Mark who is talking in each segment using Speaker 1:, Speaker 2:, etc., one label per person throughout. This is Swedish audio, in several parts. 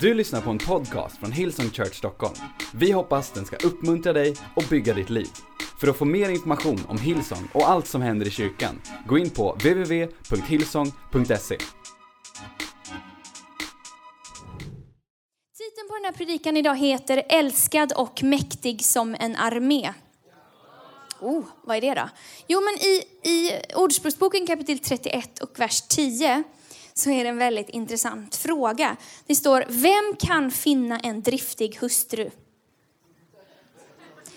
Speaker 1: Du lyssnar på en podcast från Hillsong Church Stockholm. Vi hoppas den ska uppmuntra dig och bygga ditt liv. För att få mer information om Hillsong och allt som händer i kyrkan, gå in på www.hillsong.se.
Speaker 2: Titeln på den här predikan idag heter Älskad och mäktig som en armé. Oh, vad är det då? Jo, men i, i Ordspråksboken kapitel 31 och vers 10 så är det en väldigt intressant fråga. Det står, vem kan finna en driftig hustru?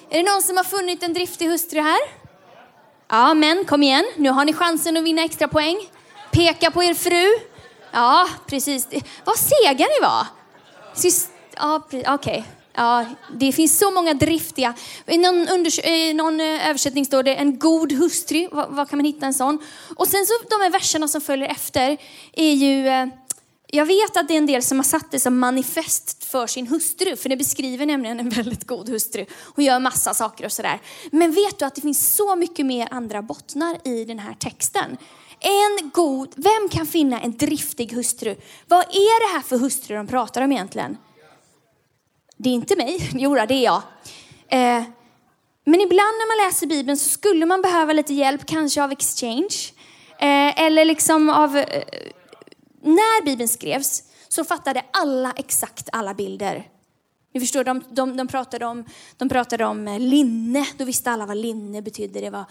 Speaker 2: Är det någon som har funnit en driftig hustru här? Ja, men kom igen, nu har ni chansen att vinna extra poäng. Peka på er fru. Ja, precis. Vad sega ni var. Ja, okej. Okay. Ja, det finns så många driftiga. I någon, unders- i någon eh, översättning står det en god hustru. Var, var, kan man hitta en sån? Och sen så de här verserna som följer efter är ju eh, jag vet att det är en del som har satt det som manifest för sin hustru, för det beskriver nämligen en väldigt god hustru. Hon gör massa saker och sådär. Men vet du att det finns så mycket mer andra bottnar i den här texten? En god, vem kan finna en driftig hustru? Vad är det här för hustru de pratar om egentligen? Det är inte mig, jo det är jag. Eh, men ibland när man läser Bibeln så skulle man behöva lite hjälp, kanske av exchange. Eh, eller liksom av... Eh, när Bibeln skrevs så fattade alla exakt alla bilder. Ni förstår, de, de, de, pratade om, de pratade om eh, linne, då visste alla vad linne betydde. Det var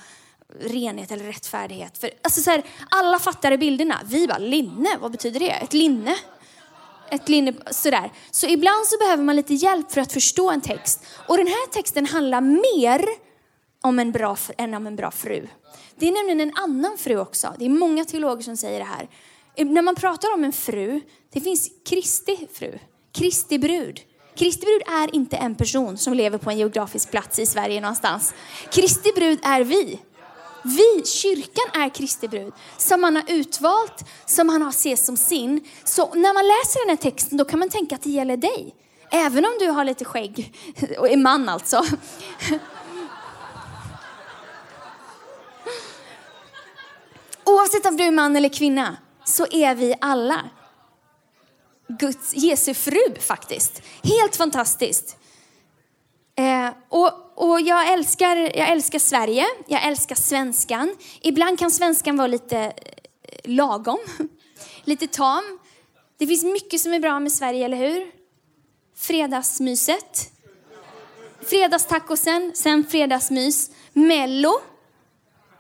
Speaker 2: renhet eller rättfärdighet. För, alltså så här, alla fattade bilderna. Vi bara, linne, vad betyder det? Ett linne? Ett linne, sådär. Så ibland så behöver man lite hjälp för att förstå en text. Och den här texten handlar mer om en bra, än om en bra fru. Det är nämligen en annan fru också. Det är många teologer som säger det här. Ehm, när man pratar om en fru, det finns Kristi fru, Kristi brud. Kristi brud är inte en person som lever på en geografisk plats i Sverige någonstans. Kristi brud är vi. Vi, kyrkan, är Kristi brud som han har utvalt, som han har sett som sin. Så när man läser den här texten då kan man tänka att det gäller dig. Även om du har lite skägg, och är man alltså. Oavsett om du är man eller kvinna så är vi alla Guds, Jesu fru faktiskt. Helt fantastiskt. Eh, och, och jag, älskar, jag älskar Sverige, jag älskar svenskan. Ibland kan svenskan vara lite eh, lagom, lite tam. Det finns mycket som är bra med Sverige, eller hur? Fredagsmyset. Fredagstacosen, sen fredagsmys. Mello.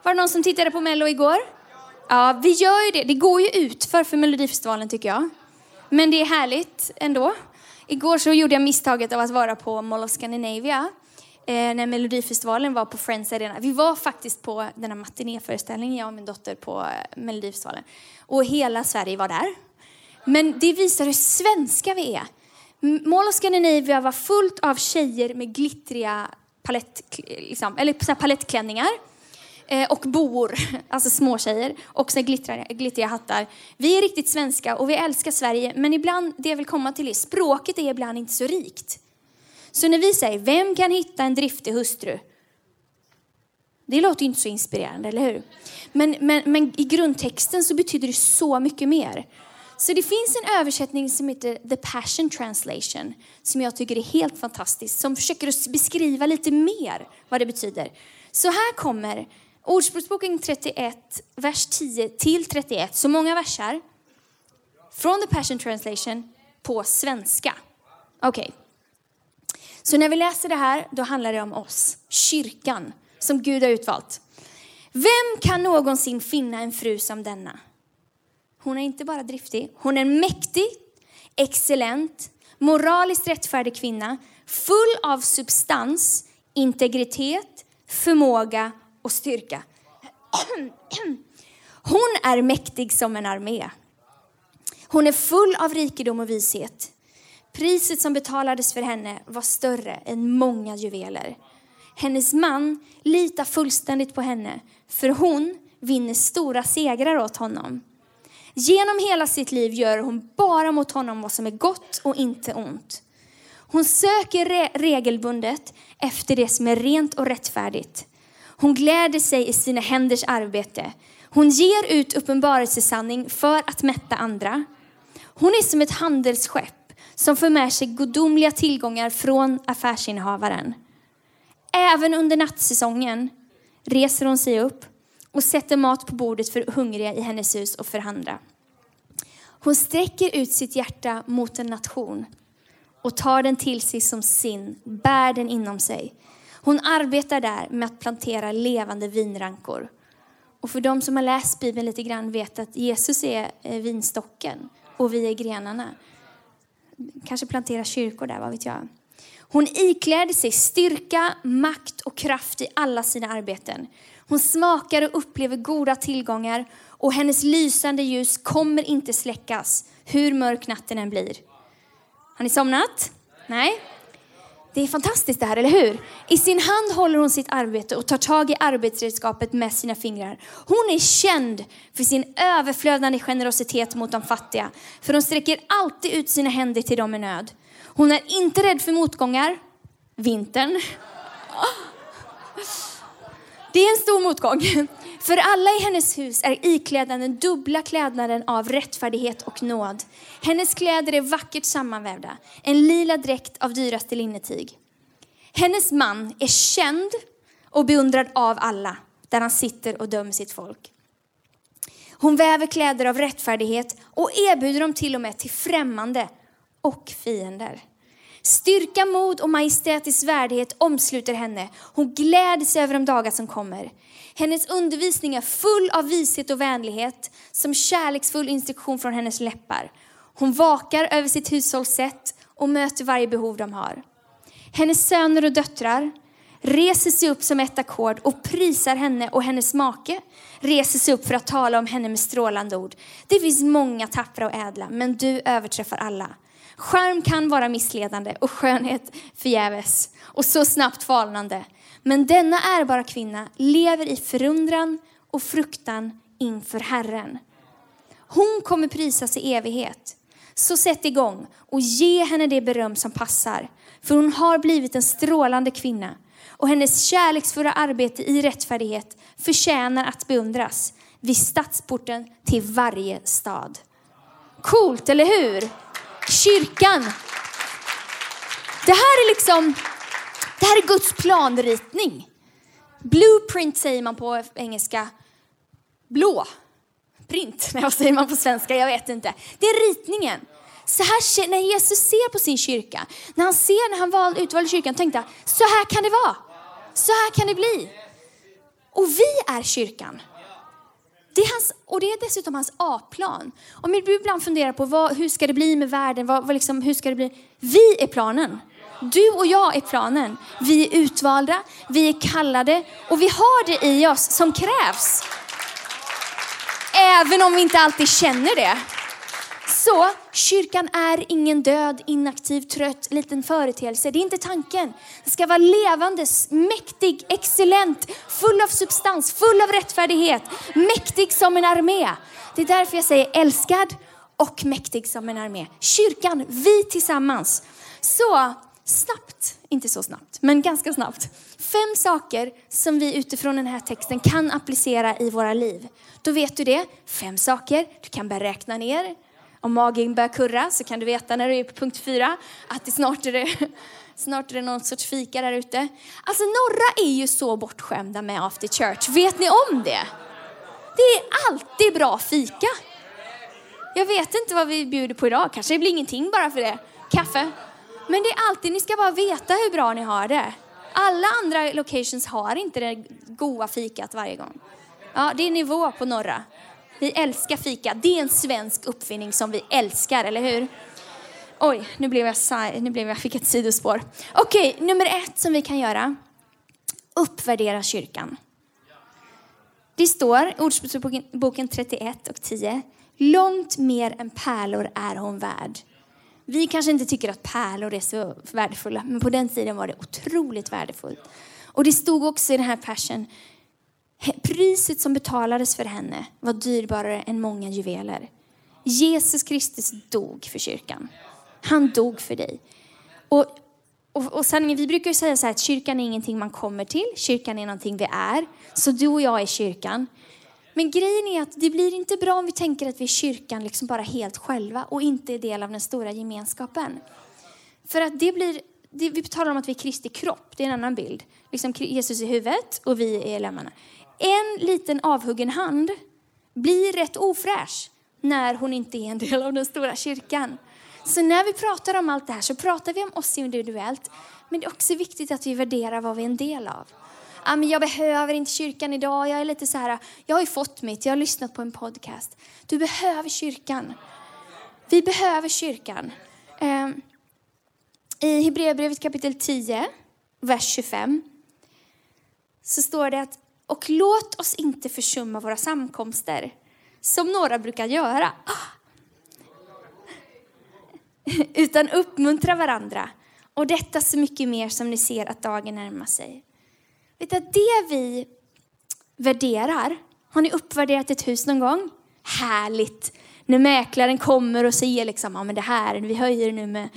Speaker 2: Var det någon som tittade på Mello igår? Ja, vi gör ju det. Det går ju ut för, för Melodifestivalen tycker jag. Men det är härligt ändå. Igår så gjorde jag misstaget av att vara på Mall of Scandinavia eh, när Melodifestivalen var på Friends Arena. Vi var faktiskt på den här matinéföreställningen, jag och min dotter, på eh, Melodifestivalen. Och hela Sverige var där. Men det visar hur svenska vi är. Mall of Scandinavia var fullt av tjejer med glittriga palett, liksom, eller så palettklänningar Eh, och boor, alltså småtjejer, och så glittriga, glittriga hattar. Vi är riktigt svenska och vi älskar Sverige, men ibland, det jag vill komma till är, språket är ibland inte så rikt. Så när vi säger, vem kan hitta en driftig hustru? Det låter inte så inspirerande, eller hur? Men, men, men i grundtexten så betyder det så mycket mer. Så det finns en översättning som heter The Passion Translation, som jag tycker är helt fantastisk, som försöker beskriva lite mer vad det betyder. Så här kommer Ordspråksboken 31, vers 10 till 31, så många versar från The Passion Translation på svenska. Okej. Okay. Så när vi läser det här, då handlar det om oss, kyrkan, som Gud har utvalt. Vem kan någonsin finna en fru som denna? Hon är inte bara driftig, hon är en mäktig, excellent, moraliskt rättfärdig kvinna, full av substans, integritet, förmåga och styrka. Hon är mäktig som en armé. Hon är full av rikedom och vishet. Priset som betalades för henne var större än många juveler. Hennes man litar fullständigt på henne, för hon vinner stora segrar åt honom. Genom hela sitt liv gör hon bara mot honom vad som är gott och inte ont. Hon söker re regelbundet efter det som är rent och rättfärdigt. Hon gläder sig i sina händers arbete. Hon ger ut uppenbarelsesanning för att mätta andra. Hon är som ett handelsskepp som för med sig godomliga tillgångar från affärsinnehavaren. Även under nattsäsongen reser hon sig upp och sätter mat på bordet för hungriga i hennes hus och för andra. Hon sträcker ut sitt hjärta mot en nation och tar den till sig som sin, bär den inom sig. Hon arbetar där med att plantera levande vinrankor. Och för de som har läst Bibeln lite grann vet att Jesus är eh, vinstocken och vi är grenarna. Kanske plantera kyrkor där, vad vet jag. Hon ikläder sig styrka, makt och kraft i alla sina arbeten. Hon smakar och upplever goda tillgångar och hennes lysande ljus kommer inte släckas hur mörk natten än blir. Har ni somnat? Nej? Det är fantastiskt det här, eller hur? I sin hand håller hon sitt arbete och tar tag i arbetsredskapet med sina fingrar. Hon är känd för sin överflödande generositet mot de fattiga. För hon sträcker alltid ut sina händer till dem i nöd. Hon är inte rädd för motgångar. Vintern. Det är en stor motgång. För alla i hennes hus är iklädda den dubbla klädnaden av rättfärdighet och nåd. Hennes kläder är vackert sammanvävda, en lila dräkt av dyraste linnetyg. Hennes man är känd och beundrad av alla, där han sitter och dömer sitt folk. Hon väver kläder av rättfärdighet och erbjuder dem till och med till främmande och fiender. Styrka, mod och majestätisk värdighet omsluter henne. Hon gläder sig över de dagar som kommer. Hennes undervisning är full av vishet och vänlighet, som kärleksfull instruktion från hennes läppar. Hon vakar över sitt hushållssätt och möter varje behov de har. Hennes söner och döttrar reser sig upp som ett ackord och prisar henne och hennes make reser sig upp för att tala om henne med strålande ord. Det finns många tappra och ädla, men du överträffar alla. Skärm kan vara missledande och skönhet förgäves och så snabbt falnande. Men denna ärbara kvinna lever i förundran och fruktan inför Herren. Hon kommer prisas i evighet. Så sätt igång och ge henne det beröm som passar. För hon har blivit en strålande kvinna och hennes kärleksfulla arbete i rättfärdighet förtjänar att beundras vid stadsporten till varje stad. Coolt, eller hur? Kyrkan. Det här är liksom det här är Guds planritning. Blueprint säger man på engelska. Blå. Print, nej vad säger man på svenska? Jag vet inte. Det är ritningen. Så här, när Jesus ser på sin kyrka, när han ser när han val, utvalde kyrkan, tänkte han, så här kan det vara. Så här kan det bli. Och vi är kyrkan. Det är hans, och det är dessutom hans A-plan. Om du ibland funderar på vad, hur ska det bli med världen, vad, vad liksom, hur ska det bli? Vi är planen. Du och jag är planen. Vi är utvalda, vi är kallade och vi har det i oss som krävs. Även om vi inte alltid känner det. Så kyrkan är ingen död, inaktiv, trött liten företeelse. Det är inte tanken. Den ska vara levande, mäktig, excellent, full av substans, full av rättfärdighet, mäktig som en armé. Det är därför jag säger älskad och mäktig som en armé. Kyrkan, vi tillsammans. Så snabbt, inte så snabbt, men ganska snabbt. Fem saker som vi utifrån den här texten kan applicera i våra liv. Då vet du det. Fem saker. Du kan börja räkna ner. Om magen börjar kurra så kan du veta när du är på punkt fyra att det snart är det, snart är det någon sorts fika där ute. Alltså några är ju så bortskämda med after church. Vet ni om det? Det är alltid bra fika. Jag vet inte vad vi bjuder på idag. Kanske det blir ingenting bara för det. Kaffe, men det är alltid, ni ska bara veta hur bra ni har det. Alla andra locations har inte det goda fikat varje gång. Ja, det är nivå på norra. Vi älskar fika. Det är en svensk uppfinning som vi älskar, eller hur? Oj, nu blev jag, nu blev jag fick ett sidospår. Okej, nummer ett som vi kan göra. Uppvärdera kyrkan. Det står, i Ordspråksboken 31 och 10. Långt mer än pärlor är hon värd. Vi kanske inte tycker att pärlor är så värdefulla, men på den tiden var det otroligt värdefullt. Och det stod också i den här persen, priset som betalades för henne var dyrbarare än många juveler. Jesus Kristus dog för kyrkan. Han dog för dig. Och, och, och sanningen, vi brukar ju säga så här att kyrkan är ingenting man kommer till, kyrkan är någonting vi är. Så du och jag är kyrkan. Men grejen är att det blir inte bra om vi tänker att vi är kyrkan liksom bara helt själva och inte är del av den stora gemenskapen. För att det blir, det, vi talar om att vi är Kristi kropp, det är en annan bild. Liksom Jesus i huvudet och vi är lemmarna. En liten avhuggen hand blir rätt ofräsch när hon inte är en del av den stora kyrkan. Så när vi pratar om allt det här så pratar vi om oss individuellt. Men det är också viktigt att vi värderar vad vi är en del av ah, men jag behöver inte kyrkan idag. Jag är lite så här, jag har ju fått mitt, jag har lyssnat på en podcast. Du behöver kyrkan. Vi behöver kyrkan. Eh, I Hebreerbrevet kapitel 10, vers 25, så står det att och låt oss inte försumma våra samkomster, som några brukar göra. Utan uppmuntra varandra, och detta så mycket mer som ni ser att dagen närmar sig. Vet du, det vi värderar, har ni uppvärderat ett hus någon gång? Härligt! När mäklaren kommer och säger liksom, ja men det här, vi höjer nu med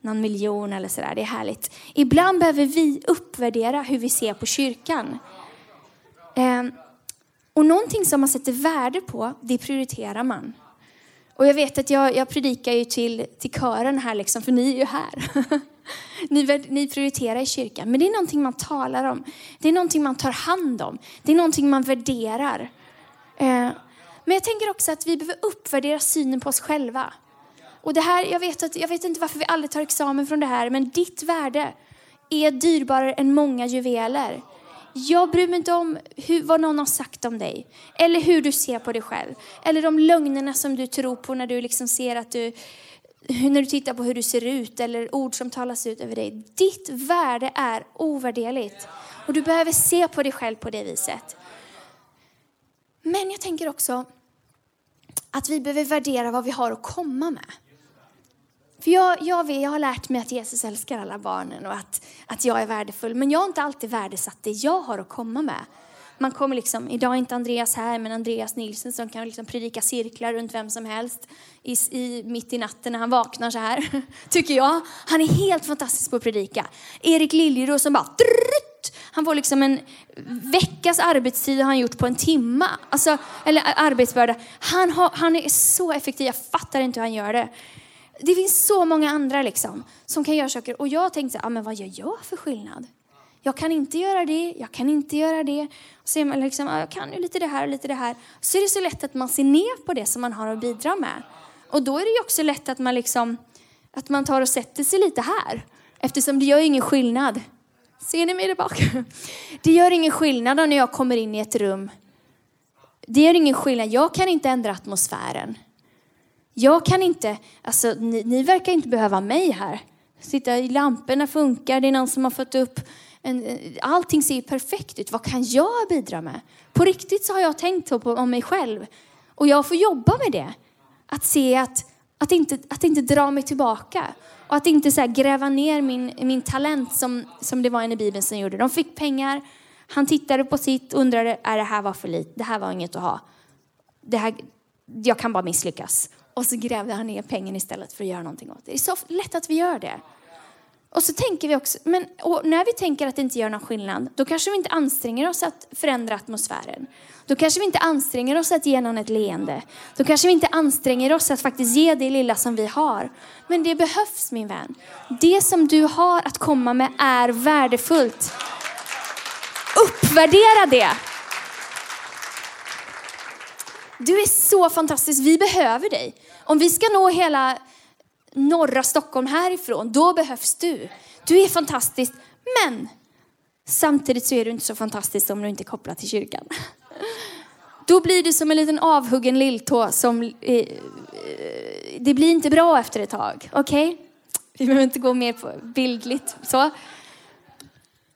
Speaker 2: någon miljon eller sådär, det är härligt. Ibland behöver vi uppvärdera hur vi ser på kyrkan. Ehm, och någonting som man sätter värde på, det prioriterar man. Och jag vet att jag, jag predikar ju till, till kören här, liksom, för ni är ju här. ni, ni prioriterar i kyrkan, men det är någonting man talar om. Det är någonting man tar hand om. Det är någonting man värderar. Eh, men jag tänker också att vi behöver uppvärdera synen på oss själva. Och det här, jag, vet att, jag vet inte varför vi aldrig tar examen från det här, men ditt värde är dyrbarare än många juveler. Jag bryr mig inte om hur, vad någon har sagt om dig. Eller hur du ser på dig själv. Eller de lögnerna som du tror på när du liksom ser att du, när du tittar på hur du ser ut. Eller ord som talas ut över dig. Ditt värde är ovärderligt. Och du behöver se på dig själv på det viset. Men jag tänker också att vi behöver värdera vad vi har att komma med. För jag, jag, vet, jag har lärt mig att Jesus älskar alla barnen och att, att jag är värdefull. Men jag har inte alltid värdesatt det jag har att komma med. Man kommer liksom, idag är inte Andreas här, men Andreas Nilsson som kan liksom predika cirklar runt vem som helst i, i, mitt i natten när han vaknar så här, tycker jag. Han är helt fantastisk på att predika. Erik Liljeros som bara drrrt, han får liksom en veckas arbetstid har han gjort på en timma. Alltså, eller arbetsbörda. Han, har, han är så effektiv, jag fattar inte hur han gör det. Det finns så många andra liksom, som kan göra saker. Och jag tänkte, ah, men vad gör jag för skillnad? Jag kan inte göra det, jag kan inte göra det. Och så är man liksom, ah, jag kan ju lite det här och lite det här. Så är det så lätt att man ser ner på det som man har att bidra med. Och då är det ju också lätt att man liksom, att man tar och sätter sig lite här. Eftersom det gör ingen skillnad. Ser ni mig där bak? Det gör ingen skillnad när jag kommer in i ett rum. Det gör ingen skillnad. Jag kan inte ändra atmosfären. Jag kan inte, alltså ni, ni verkar inte behöva mig här. Sitta i lamporna funkar, det är någon som har fått upp en, eh, allting ser ju perfekt ut. Vad kan jag bidra med? På riktigt så har jag tänkt på om mig själv. Och jag får jobba med det. Att se att, att, inte, att inte dra mig tillbaka. Och att inte så gräva ner min, min talent som, som det var en i Bibeln som gjorde. De fick pengar, han tittade på sitt och undrade, är det här var för lite? Det här var inget att ha. Det här, jag kan bara misslyckas. Och så grävde han ner pengen istället för att göra någonting åt det. Det är så lätt att vi gör det. Och så tänker vi också, men när vi tänker att det inte gör någon skillnad, då kanske vi inte anstränger oss att förändra atmosfären. Då kanske vi inte anstränger oss att ge någon ett leende. Då kanske vi inte anstränger oss att faktiskt ge det lilla som vi har. Men det behövs min vän. Det som du har att komma med är värdefullt. Uppvärdera det. Du är så fantastisk, vi behöver dig. Om vi ska nå hela norra Stockholm härifrån, då behövs du. Du är fantastisk, men samtidigt så är du inte så fantastisk om du inte är kopplad till kyrkan. Då blir du som en liten avhuggen lilltå som, eh, eh det blir inte bra efter ett tag. Okej? Okay? Vi behöver inte gå mer på bildligt så.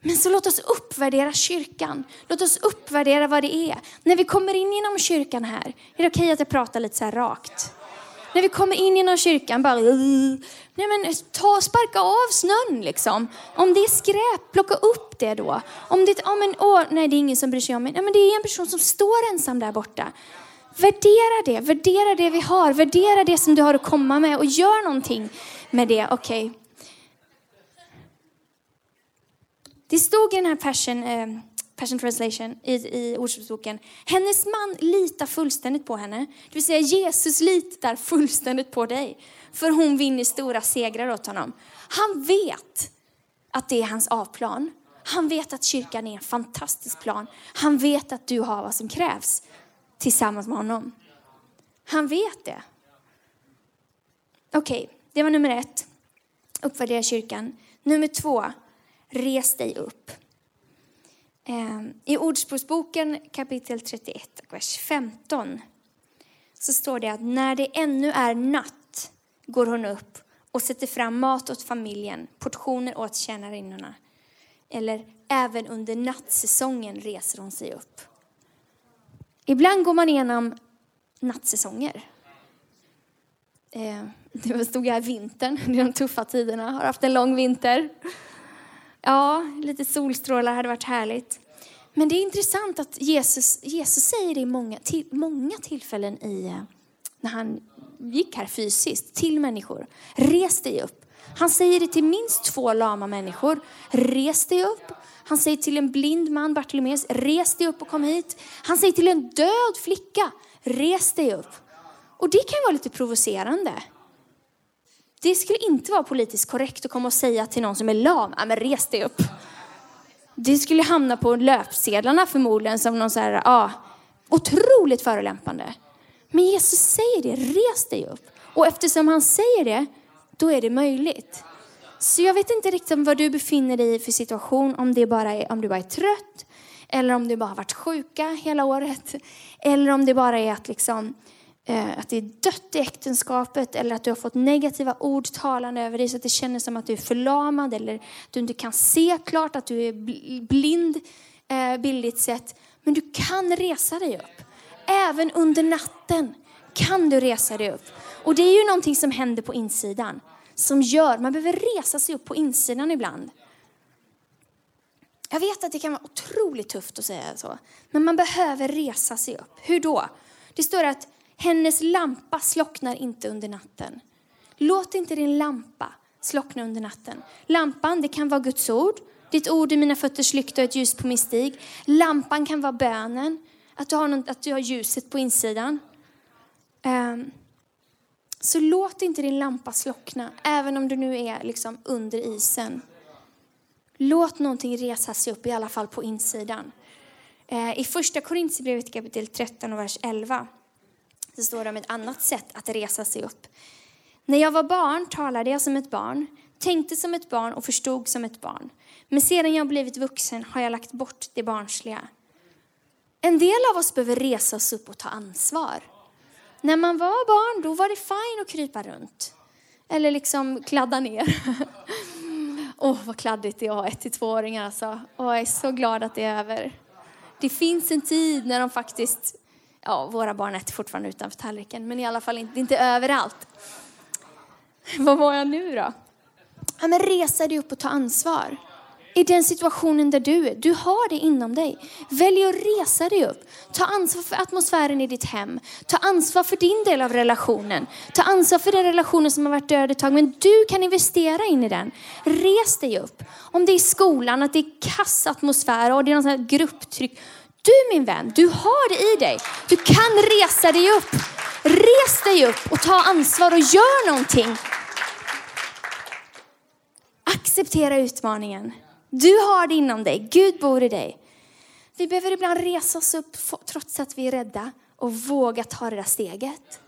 Speaker 2: Men så låt oss uppvärdera kyrkan. Låt oss uppvärdera vad det är. När vi kommer in genom kyrkan här, är det okej okay att jag pratar lite så här rakt? När vi kommer in genom kyrkan, bara nej men ta sparka av snön liksom. Om det är skräp, plocka upp det då. Om det, oh men, oh, nej det är ingen som bryr sig om mig. Nej men det är en person som står ensam där borta. Värdera det, värdera det vi har, värdera det som du har att komma med och gör någonting med det. Okej, okay. Det stod i den här passion, eh, Passion Translation, i, i Ordspråksboken. Hennes man litar fullständigt på henne. Det vill säga Jesus litar fullständigt på dig. För hon vinner stora segrar åt honom. Han vet att det är hans A-plan. Han vet att kyrkan är en fantastisk plan. Han vet att du har vad som krävs tillsammans med honom. Han vet det. Okej, okay, det var nummer ett. Uppvärdera kyrkan. Nummer två, res dig upp. Ehm, I Ordspråksboken kapitel 31, vers 15 så står det att när det ännu är natt går hon upp och sätter fram mat åt familjen, portioner åt tjänarinnorna. Eller även under nattsäsongen reser hon sig upp. Ibland går man igenom nattsäsonger. Eh, det stod här vintern, det är de tuffa tiderna, har haft en lång vinter. Ja, lite solstrålar hade varit härligt. Men det är intressant att Jesus, Jesus säger det i många, till, många tillfällen i, eh, när han gick här fysiskt till människor. Res dig upp. Han säger det till minst två lama människor. Res dig upp. Han säger till en blind man, Bartolomeus, res dig upp och kom hit. Han säger till en död flicka, res dig upp. Och det kan vara lite provocerande. Det skulle inte vara politiskt korrekt att komma och säga till någon som är lam, ja men res dig upp. Det skulle hamna på löpsedlarna förmodligen som någon så här, ja, otroligt förolämpande. Men Jesus säger det, res dig upp. Och eftersom han säger det, då är det möjligt. Så jag vet inte riktigt vad du befinner dig i för situation, om, det bara är, om du bara är trött, eller om du bara har varit sjuka hela året, eller om det bara är att, liksom, eh, Eh, att det är dött i äktenskapet, eller att du har fått negativa ord talande över dig så att det känns som att du är förlamad, eller att du inte kan se klart, att du är blind, eh, bildligt sett. Men du kan resa dig upp. Även under natten kan du resa dig upp. Och det är ju någonting som händer på insidan. Som gör, man behöver resa sig upp på insidan ibland. Jag vet att det kan vara otroligt tufft att säga så. Men man behöver resa sig upp. Hur då? Det står att hennes lampa slocknar inte under natten. Låt inte din lampa slockna under natten. Lampan, det kan vara Guds ord. Ditt ord är mina fötters lykta och ett ljus på min stig. Lampan kan vara bönen. Att du har, något, att du har ljuset på insidan. Um, så låt inte din lampa slockna, även om du nu är liksom under isen. Låt någonting resa sig upp, i alla fall på insidan. Uh, I första Korintierbrevet kapitel 13 och vers 11 så står det om ett annat sätt att resa sig upp. När jag var barn talade jag som ett barn, tänkte som ett barn och förstod som ett barn. Men sedan jag blivit vuxen har jag lagt bort det barnsliga. En del av oss behöver resa oss upp och ta ansvar. När man var barn, då var det fine att krypa runt. Eller liksom kladda ner. Åh, oh, vad kladdigt det är att ha ett till tvååringar alltså. Och jag är så glad att det är över. Det finns en tid när de faktiskt, ja, våra barn äter fortfarande utanför tallriken, men i alla fall inte, inte överallt. Vad var jag nu då? Ja, men resa dig upp och ta ansvar i den situationen där du är. Du har det inom dig. Välj att resa dig upp. Ta ansvar för atmosfären i ditt hem. Ta ansvar för din del av relationen. Ta ansvar för den relationen som har varit död ett tag, men du kan investera in i den. Res dig upp. Om det är i skolan, att det är kass atmosfär och det är någon sån grupptryck. Du min vän, du har det i dig. Du kan resa dig upp. Res dig upp och ta ansvar och gör någonting. Acceptera utmaningen. Du har det inom dig. Gud bor i dig. Vi behöver ibland resa oss upp trots att vi är rädda och våga ta det där steget.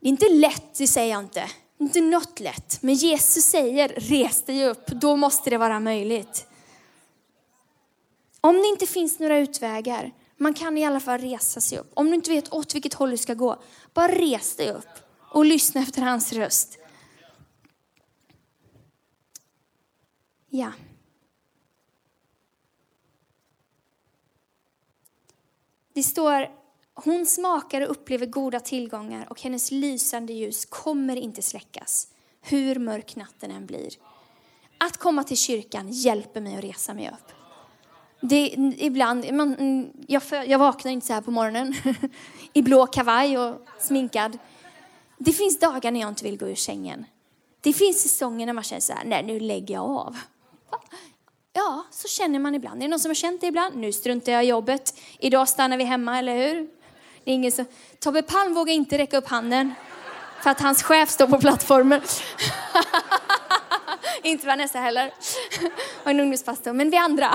Speaker 2: Det är inte lätt, det säger jag inte. Inte något lätt. Men Jesus säger, res dig upp. Då måste det vara möjligt. Om det inte finns några utvägar, man kan i alla fall resa sig upp. Om du inte vet åt vilket håll du ska gå, bara res dig upp och lyssna efter hans röst. Ja. Det står, hon smakar och upplever goda tillgångar och hennes lysande ljus kommer inte släckas, hur mörk natten än blir. Att komma till kyrkan hjälper mig att resa mig upp. Det, ibland, man, mm, jag, jag vaknar inte så här på morgonen i blå kavaj och sminkad. Det finns dagar när jag inte vill gå ur sängen. Det finns säsonger när man känner så här, nej nu lägger jag av. Ja, så känner man ibland. Är det någon som har känt det ibland? Nu struntar jag i jobbet. Idag stannar vi hemma, eller hur? Det är ingen som... Tobbe Palm vågar inte räcka upp handen för att hans chef står på plattformen. inte Vanessa heller. Och en ungdomspastor. Men vi andra.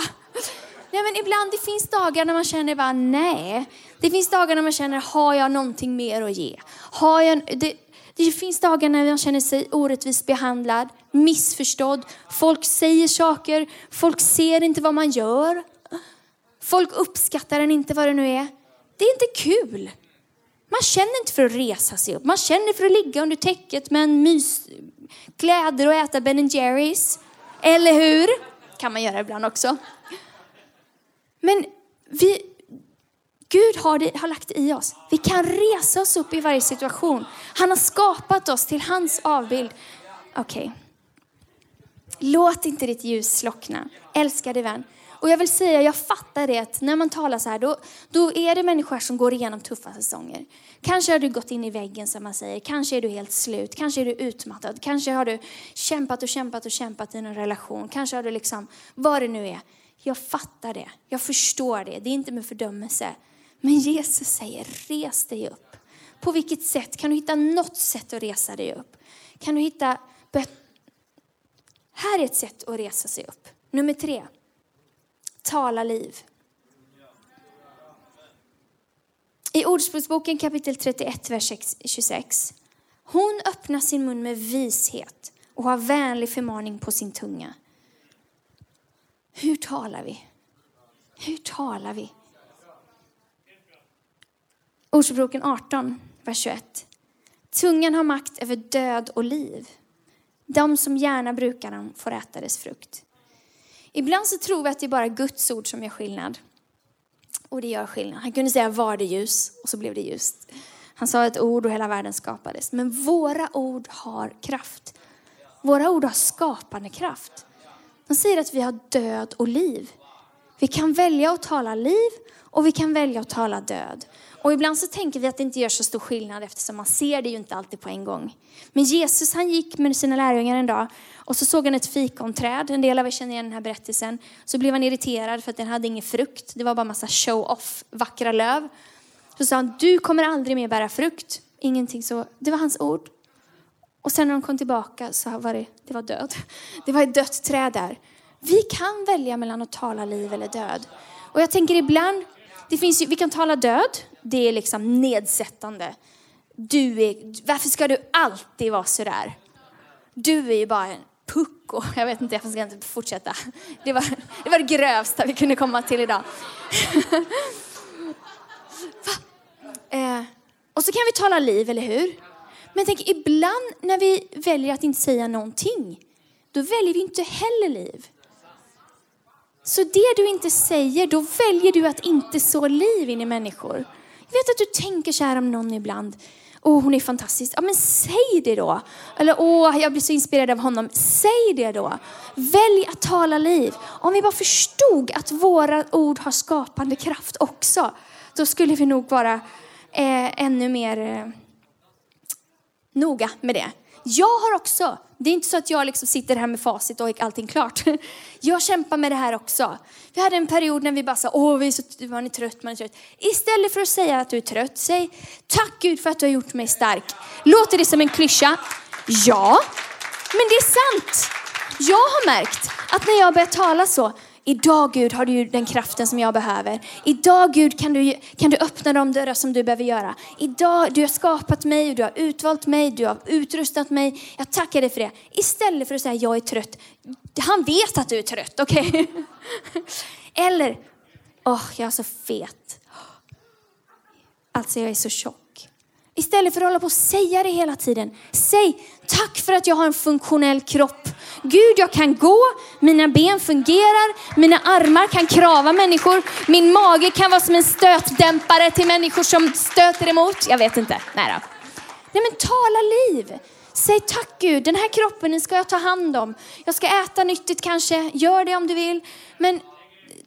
Speaker 2: Nej, men ibland det finns dagar när man känner bara nej. Det finns dagar när man känner, har jag någonting mer att ge? Har jag, det, det finns dagar när man känner sig orättvist behandlad, missförstådd. Folk säger saker, folk ser inte vad man gör. Folk uppskattar en inte vad det nu är. Det är inte kul. Man känner inte för att resa sig upp. Man känner för att ligga under täcket med en mys, kläder och äta Ben Jerrys. Eller hur? kan man göra ibland också. Men vi, Gud har, det, har lagt det i oss. Vi kan resa oss upp i varje situation. Han har skapat oss till hans avbild. Okej. Okay. Låt inte ditt ljus slockna. Älskade vän. Och jag vill säga, jag fattar det att när man talar så här, då, då är det människor som går igenom tuffa säsonger. Kanske har du gått in i väggen som man säger, kanske är du helt slut, kanske är du utmattad, kanske har du kämpat och kämpat och kämpat i någon relation, kanske har du liksom, vad det nu är. Jag fattar det, jag förstår det, det är inte med fördömelse. Men Jesus säger, res dig upp. På vilket sätt? Kan du hitta något sätt att resa dig upp? Kan du hitta... Här är ett sätt att resa sig upp. Nummer tre. Tala liv. I Ordspråksboken kapitel 31, vers 26. Hon öppnar sin mun med vishet och har vänlig förmaning på sin tunga. Hur talar vi? Hur talar vi? Ordspråken 18, vers 21. Tungan har makt över död och liv. De som gärna brukar den får äta dess frukt. Ibland så tror vi att det är bara Guds ord som gör skillnad. Och det gör skillnad. Han kunde säga var det ljus och så blev det ljust. Han sa ett ord och hela världen skapades. Men våra ord har kraft. Våra ord har skapande kraft. Han säger att vi har död och liv. Vi kan välja att tala liv och vi kan välja att tala död. Och ibland så tänker vi att det inte gör så stor skillnad eftersom man ser det ju inte alltid på en gång. Men Jesus han gick med sina lärjungar en dag och så såg han ett fikonträd. En del av er känner igen den här berättelsen. Så blev han irriterad för att den hade ingen frukt. Det var bara massa show-off, vackra löv. Så sa han, du kommer aldrig mer bära frukt. Ingenting så. Det var hans ord. Och sen när de kom tillbaka så var det, det var död. Det var ett dött träd där. Vi kan välja mellan att tala liv eller död. Och jag tänker ibland, det finns ju, vi kan tala död, det är liksom nedsättande. Du är, varför ska du alltid vara sådär? Du är ju bara en pucko. Jag vet inte, jag ska inte fortsätta. Det var, det var det grövsta vi kunde komma till idag. eh, och så kan vi tala liv, eller hur? Men tänk, ibland när vi väljer att inte säga någonting, då väljer vi inte heller liv. Så det du inte säger, då väljer du att inte så liv in i människor. Jag vet att du tänker så här om någon ibland. Åh, oh, hon är fantastisk. Ja, men säg det då. Eller åh, oh, jag blir så inspirerad av honom. Säg det då. Välj att tala liv. Om vi bara förstod att våra ord har skapande kraft också, då skulle vi nog vara eh, ännu mer eh, noga med det. Jag har också, det är inte så att jag liksom sitter här med facit och allting klart. Jag kämpar med det här också. Vi hade en period när vi bara sa, åh, vi är så, man är trött, man är trött. Istället för att säga att du är trött, säg tack Gud för att du har gjort mig stark. Låter det som en klyscha? Ja, men det är sant. Jag har märkt att när jag börjar tala så, Idag Gud har du den kraften som jag behöver. Idag Gud kan du, kan du öppna de dörrar som du behöver göra. Idag, du har skapat mig, du har utvalt mig, du har utrustat mig. Jag tackar dig för det. Istället för att säga jag är trött. Han vet att du är trött, okej? Okay? Eller, åh oh, jag är så fet. Alltså jag är så tjock. Istället för att hålla på och säga det hela tiden. Säg tack för att jag har en funktionell kropp. Gud, jag kan gå, mina ben fungerar, mina armar kan krava människor, min mage kan vara som en stötdämpare till människor som stöter emot. Jag vet inte. Nej då. Nej men tala liv. Säg tack Gud, den här kroppen ska jag ta hand om. Jag ska äta nyttigt kanske, gör det om du vill. Men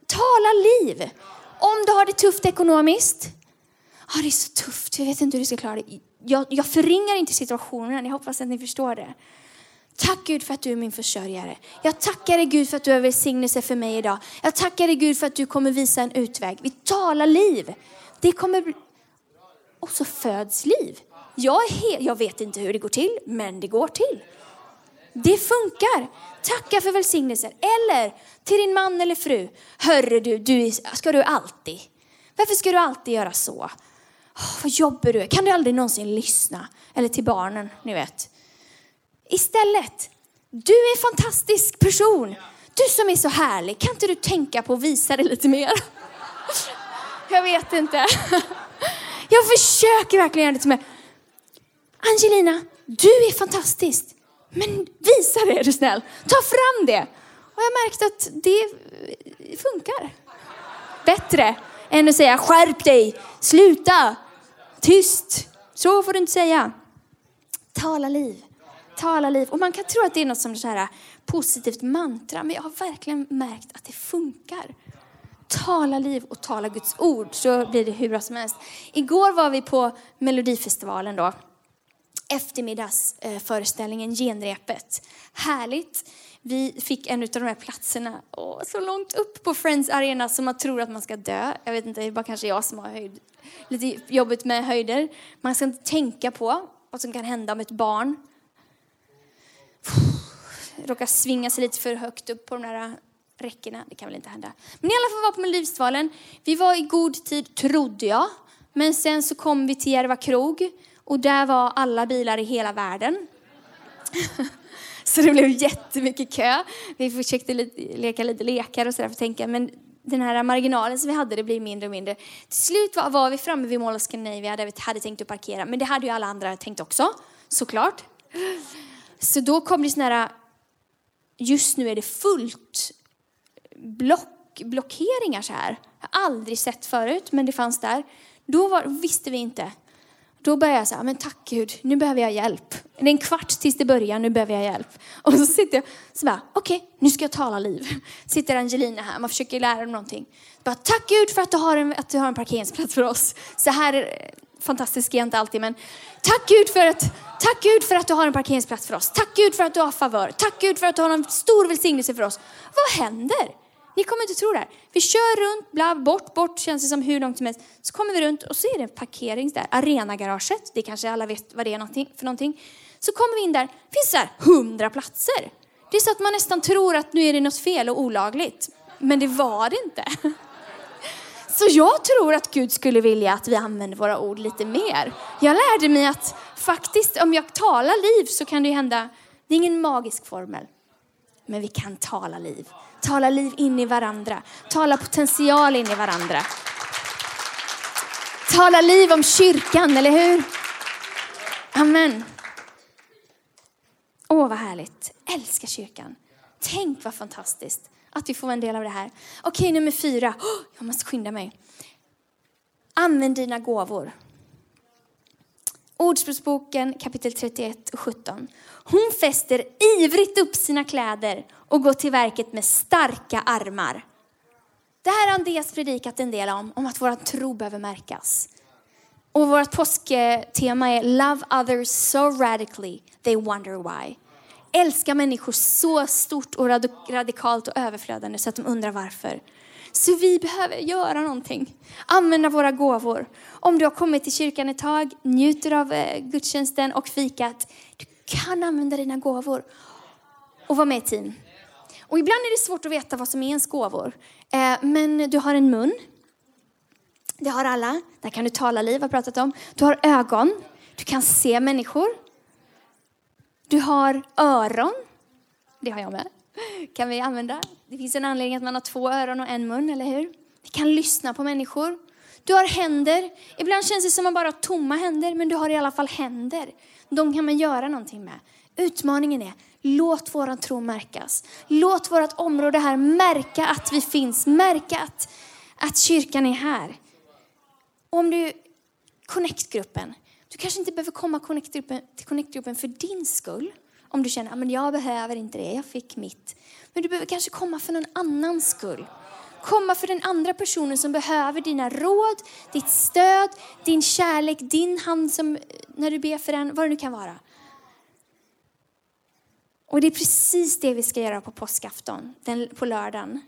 Speaker 2: tala liv. Om du har det tufft ekonomiskt, ah, det är så tufft, jag vet inte hur du ska klara det. Jag, jag förringar inte situationen, jag hoppas att ni förstår det. Tack Gud för att du är min försörjare. Jag tackar dig Gud för att du har välsignelse för mig idag. Jag tackar dig Gud för att du kommer visa en utväg. Vi talar liv. Det kommer bli... Och så föds liv. Jag, är he... jag vet inte hur det går till, men det går till. Det funkar. Tacka för välsignelser. Eller till din man eller fru. Hörru du, du ska du alltid? Varför ska du alltid göra så? Oh, vad jobbig du är. Kan du aldrig någonsin lyssna? Eller till barnen, ni vet. Istället, du är en fantastisk person. Du som är så härlig. Kan inte du tänka på att visa det lite mer? Jag vet inte. Jag försöker verkligen göra det mer. Angelina, du är fantastisk. Men visa det är du snäll. Ta fram det. Och jag märkte att det funkar. Bättre än att säga skärp dig, sluta, tyst. Så får du inte säga. Tala liv. Tala liv. Och man kan tro att det är något som så här äh, positivt mantra, men jag har verkligen märkt att det funkar. Tala liv och tala Guds ord så blir det hur bra som helst. Igår var vi på Melodifestivalen då eftermiddagsföreställningen eh, Genrepet. Härligt. Vi fick en av de här platserna åh, så långt upp på Friends Arena som man tror att man ska dö. Jag vet inte, det är bara kanske jag som har höjd, lite jobbigt med höjder. Man ska inte tänka på vad som kan hända om ett barn råkar svinga sig lite för högt upp på de där räckena. Det kan väl inte hända. Men i alla fall var på Melodifestivalen. Vi var i god tid, trodde jag. Men sen så kom vi till Järva krog och där var alla bilar i hela världen. så det blev jättemycket kö. Vi försökte leka lite lekar och sådär för att tänka, men den här marginalen som vi hade, det blir mindre och mindre. Till slut var, var vi framme vid Mall of Scandinavia där vi hade tänkt att parkera, men det hade ju alla andra tänkt också, såklart. Så då kom det sådana här, just nu är det fullt block, blockeringar så här. Jag har aldrig sett förut, men det fanns där. Då var, visste vi inte då började jag säga, men tack Gud, nu behöver jag hjälp. Det är en kvart tills det börjar, nu behöver jag hjälp. Och så sitter jag så bara, okej, okay, nu ska jag tala liv. Sitter Angelina här, man försöker lära dem någonting. Bara, tack Gud för att du, har en, att du har en parkeringsplats för oss. Så här fantastisk är jag inte alltid, men tack Gud för att Tack Gud för att du har en parkeringsplats för oss. Tack Gud för att du har favör. Tack Gud för att du har en stor välsignelse för oss. Vad händer? Ni kommer inte tro det här. Vi kör runt, bla, bort, bort, känns det som hur långt som helst. Så kommer vi runt och så är det en parkering där, arenagaraget. Det kanske alla vet vad det är för någonting. Så kommer vi in där, det finns det här hundra platser. Det är så att man nästan tror att nu är det något fel och olagligt. Men det var det inte. Så jag tror att Gud skulle vilja att vi använder våra ord lite mer. Jag lärde mig att faktiskt om jag talar liv så kan det hända, det är ingen magisk formel, men vi kan tala liv. Tala liv in i varandra. Tala potential in i varandra. Tala liv om kyrkan, eller hur? Amen. Åh, vad härligt. Älskar kyrkan. Tänk vad fantastiskt att vi får vara en del av det här. Okej, nummer fyra. Oh, jag måste skynda mig. Använd dina gåvor. Ordspråksboken kapitel 31 och 17. Hon fäster ivrigt upp sina kläder och går till verket med starka armar. Det här har Andreas predikat en del om, om att vår tro behöver märkas. Och vårt påsktema är Love others so radically they wonder why älskar människor så stort och radikalt och överflödande så att de undrar varför. Så vi behöver göra någonting. Använda våra gåvor. Om du har kommit till kyrkan ett tag, njuter av eh, gudstjänsten och fikat. Du kan använda dina gåvor och vara med i team. Och ibland är det svårt att veta vad som är ens gåvor. Eh, men du har en mun. Det har alla. Där kan du tala liv, har pratat om. Du har ögon. Du kan se människor. Du har öron. Det har jag med. Kan vi använda. Det finns en anledning att man har två öron och en mun, eller hur? Vi kan lyssna på människor. Du har händer. Ibland känns det som att man bara har tomma händer, men du har i alla fall händer. De kan man göra någonting med. Utmaningen är, låt våran tro märkas. Låt vårt område här märka att vi finns, märka att, att kyrkan är här. Om du, Connect-gruppen, du kanske inte behöver komma till Connect-gruppen för din skull. Om du känner ah, att jag behöver inte det, jag fick mitt. Men du behöver kanske komma för någon annans skull. Komma för den andra personen som behöver dina råd, ditt stöd, din kärlek, din hand som, eh, när du ber för den, vad det nu kan vara. Och det är precis det vi ska göra på påskafton, den, på lördagen.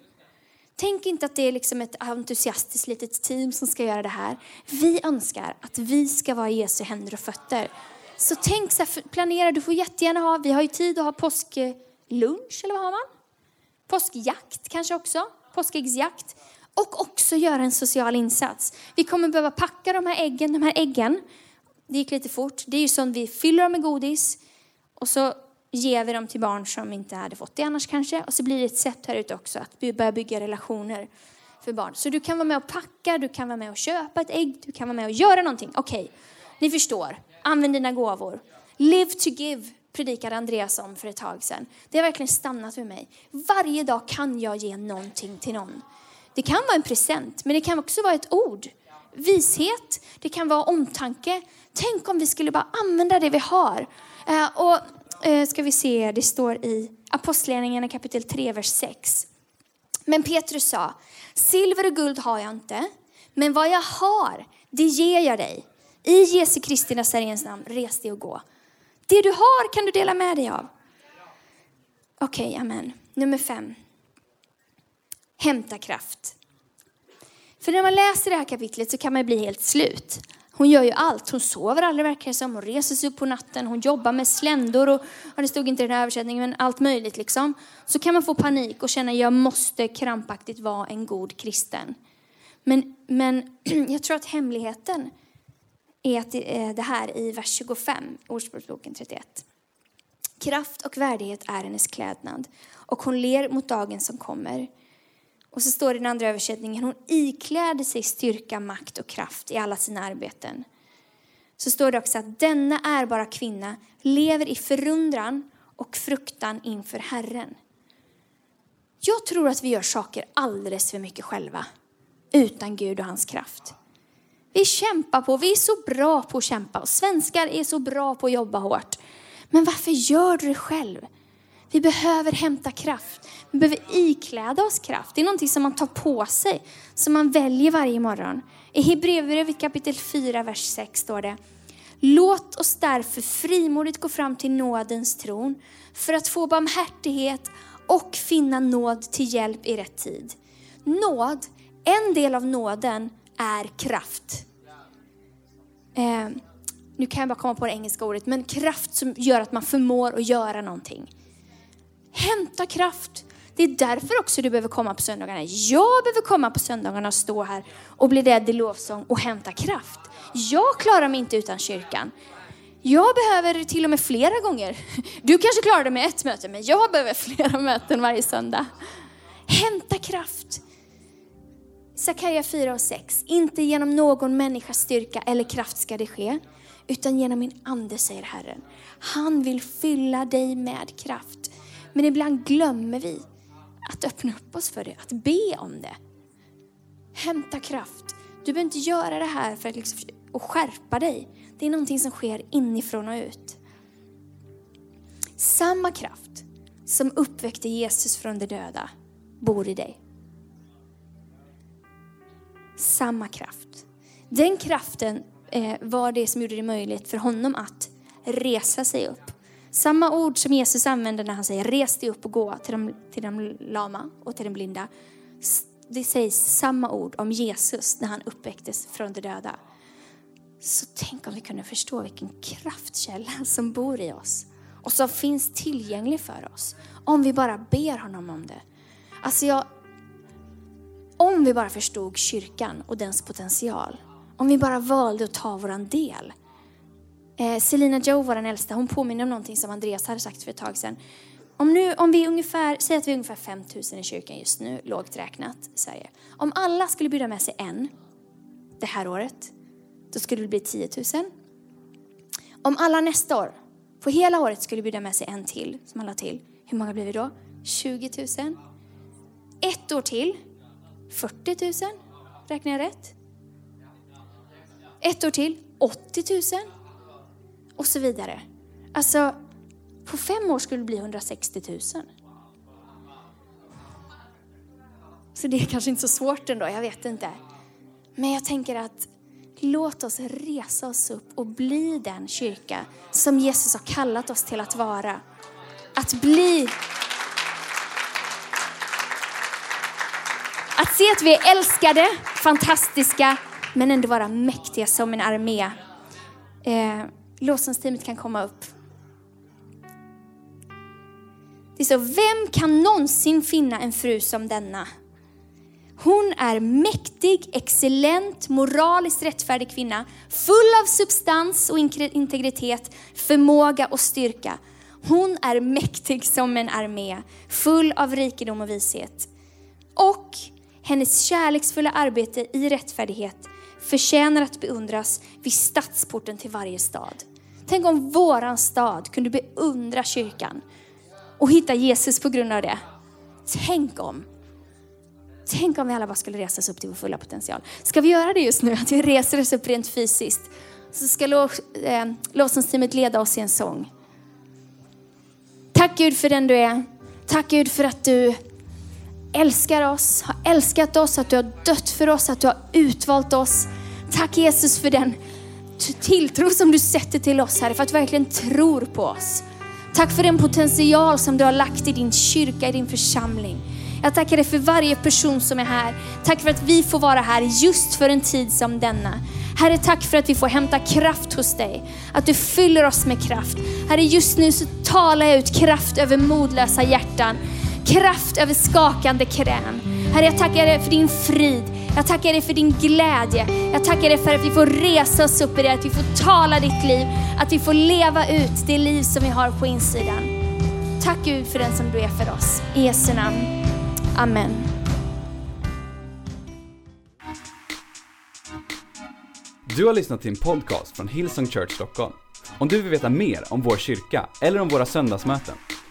Speaker 2: Tänk inte att det är liksom ett entusiastiskt litet team som ska göra det här. Vi önskar att vi ska vara Jesu händer och fötter. Så tänk så här, planera, du får jättegärna ha, vi har ju tid att ha påsklunch, eller vad har man? Påskjakt kanske också, påskäggsjakt. Och också göra en social insats. Vi kommer behöva packa de här äggen, de här äggen, det gick lite fort. Det är ju som vi fyller dem med godis och så ger vi dem till barn som inte hade fått det annars kanske. Och så blir det ett sätt här ute också att börja bygga relationer för barn. Så du kan vara med och packa, du kan vara med och köpa ett ägg, du kan vara med och göra någonting. Okej, okay. ni förstår. Använd dina gåvor. Live to give predikade Andreas om för ett tag sedan. Det har verkligen stannat med mig. Varje dag kan jag ge någonting till någon. Det kan vara en present, men det kan också vara ett ord. Vishet, det kan vara omtanke. Tänk om vi skulle bara använda det vi har. Eh, och eh, ska vi se, det står i Apostlagärningarna kapitel 3, vers 6. Men Petrus sa, silver och guld har jag inte, men vad jag har, det ger jag dig. I Jesu Kristi Nazarens namn, res dig och gå. Det du har kan du dela med dig av. Okej, okay, amen. Nummer fem. Hämta kraft. För när man läser det här kapitlet så kan man bli helt slut. Hon gör ju allt. Hon sover aldrig verkar det som. Hon reser sig upp på natten. Hon jobbar med sländor och, ja, det stod inte i den här översättningen, men allt möjligt liksom. Så kan man få panik och känna, jag måste krampaktigt vara en god kristen. Men, men jag tror att hemligheten är att det, är det här i vers 25, Ordspråksboken 31. Kraft och värdighet är hennes klädnad och hon ler mot dagen som kommer. Och så står det i den andra översättningen, hon ikläder sig styrka, makt och kraft i alla sina arbeten. Så står det också att denna ärbara kvinna lever i förundran och fruktan inför Herren. Jag tror att vi gör saker alldeles för mycket själva, utan Gud och hans kraft. Vi kämpar på, vi är så bra på att kämpa och svenskar är så bra på att jobba hårt. Men varför gör du det själv? Vi behöver hämta kraft. Vi behöver ikläda oss kraft. Det är någonting som man tar på sig, som man väljer varje morgon. I Hebreerbrevet kapitel 4, vers 6 står det Låt oss därför frimodigt gå fram till nådens tron för att få barmhärtighet och finna nåd till hjälp i rätt tid. Nåd, en del av nåden är kraft. Eh, nu kan jag bara komma på det engelska ordet, men kraft som gör att man förmår att göra någonting. Hämta kraft. Det är därför också du behöver komma på söndagarna. Jag behöver komma på söndagarna och stå här och bli rädd i lovsång och hämta kraft. Jag klarar mig inte utan kyrkan. Jag behöver till och med flera gånger. Du kanske klarar det med ett möte, men jag behöver flera möten varje söndag. Hämta kraft. Sakaja 4 och 6. Inte genom någon människas styrka eller kraft ska det ske, utan genom min ande, säger Herren. Han vill fylla dig med kraft men ibland glömmer vi att öppna upp oss för det, att be om det. Hämta kraft. Du behöver inte göra det här för att liksom, och skärpa dig. Det är någonting som sker inifrån och ut. Samma kraft som uppväckte Jesus från de döda bor i dig. Samma kraft. Den kraften eh, var det som gjorde det möjligt för honom att resa sig upp samma ord som Jesus använder när han säger res dig upp och gå till de, till de lama och till den blinda. Det sägs samma ord om Jesus när han uppväcktes från de döda. Så tänk om vi kunde förstå vilken kraftkälla som bor i oss och som finns tillgänglig för oss. Om vi bara ber honom om det. Alltså jag, om vi bara förstod kyrkan och dess potential. Om vi bara valde att ta våran del Eh, Selina Joe, vår äldsta, hon påminner om någonting som Andreas hade sagt för ett tag sedan. Om, nu, om vi ungefär, säg att vi är ungefär 5 000 i kyrkan just nu, lågt räknat i Sverige. Om alla skulle bjuda med sig en det här året, då skulle det bli 10 000. Om alla nästa år, på hela året, skulle bjuda med sig en till, som alla till, hur många blir vi då? 20 000. Ett år till, 40 000. Räknar jag rätt? Ett år till, 80 000 och så vidare. Alltså, på fem år skulle det bli 160 000. Så det är kanske inte så svårt ändå, jag vet inte. Men jag tänker att låt oss resa oss upp och bli den kyrka som Jesus har kallat oss till att vara. att bli Att se att vi är älskade, fantastiska, men ändå vara mäktiga som en armé. Eh, Lovsångsteamet kan komma upp. Det är så, vem kan någonsin finna en fru som denna? Hon är mäktig, excellent, moraliskt rättfärdig kvinna, full av substans och integritet, förmåga och styrka. Hon är mäktig som en armé, full av rikedom och vishet. Och hennes kärleksfulla arbete i rättfärdighet förtjänar att beundras vid stadsporten till varje stad. Tänk om våran stad kunde beundra kyrkan och hitta Jesus på grund av det. Tänk om. Tänk om vi alla bara skulle resa oss upp till vår fulla potential. Ska vi göra det just nu? Att vi reser oss upp rent fysiskt. Så ska lov, eh, lovsångsteamet leda oss i en sång. Tack Gud för den du är. Tack Gud för att du älskar oss, har älskat oss, att du har dött för oss, att du har utvalt oss. Tack Jesus för den tilltro som du sätter till oss Herre, för att du verkligen tror på oss. Tack för den potential som du har lagt i din kyrka, i din församling. Jag tackar dig för varje person som är här. Tack för att vi får vara här just för en tid som denna. Herre, tack för att vi får hämta kraft hos dig. Att du fyller oss med kraft. Herre, just nu så talar jag ut kraft över modlösa hjärtan. Kraft över skakande krän. Herre, jag tackar dig för din frid. Jag tackar dig för din glädje. Jag tackar dig för att vi får resa oss upp i det, att vi får tala ditt liv, att vi får leva ut det liv som vi har på insidan. Tack Gud för den som du är för oss. I Jesu namn. Amen.
Speaker 1: Du har lyssnat till en podcast från Hillsong Church Stockholm. Om du vill veta mer om vår kyrka eller om våra söndagsmöten,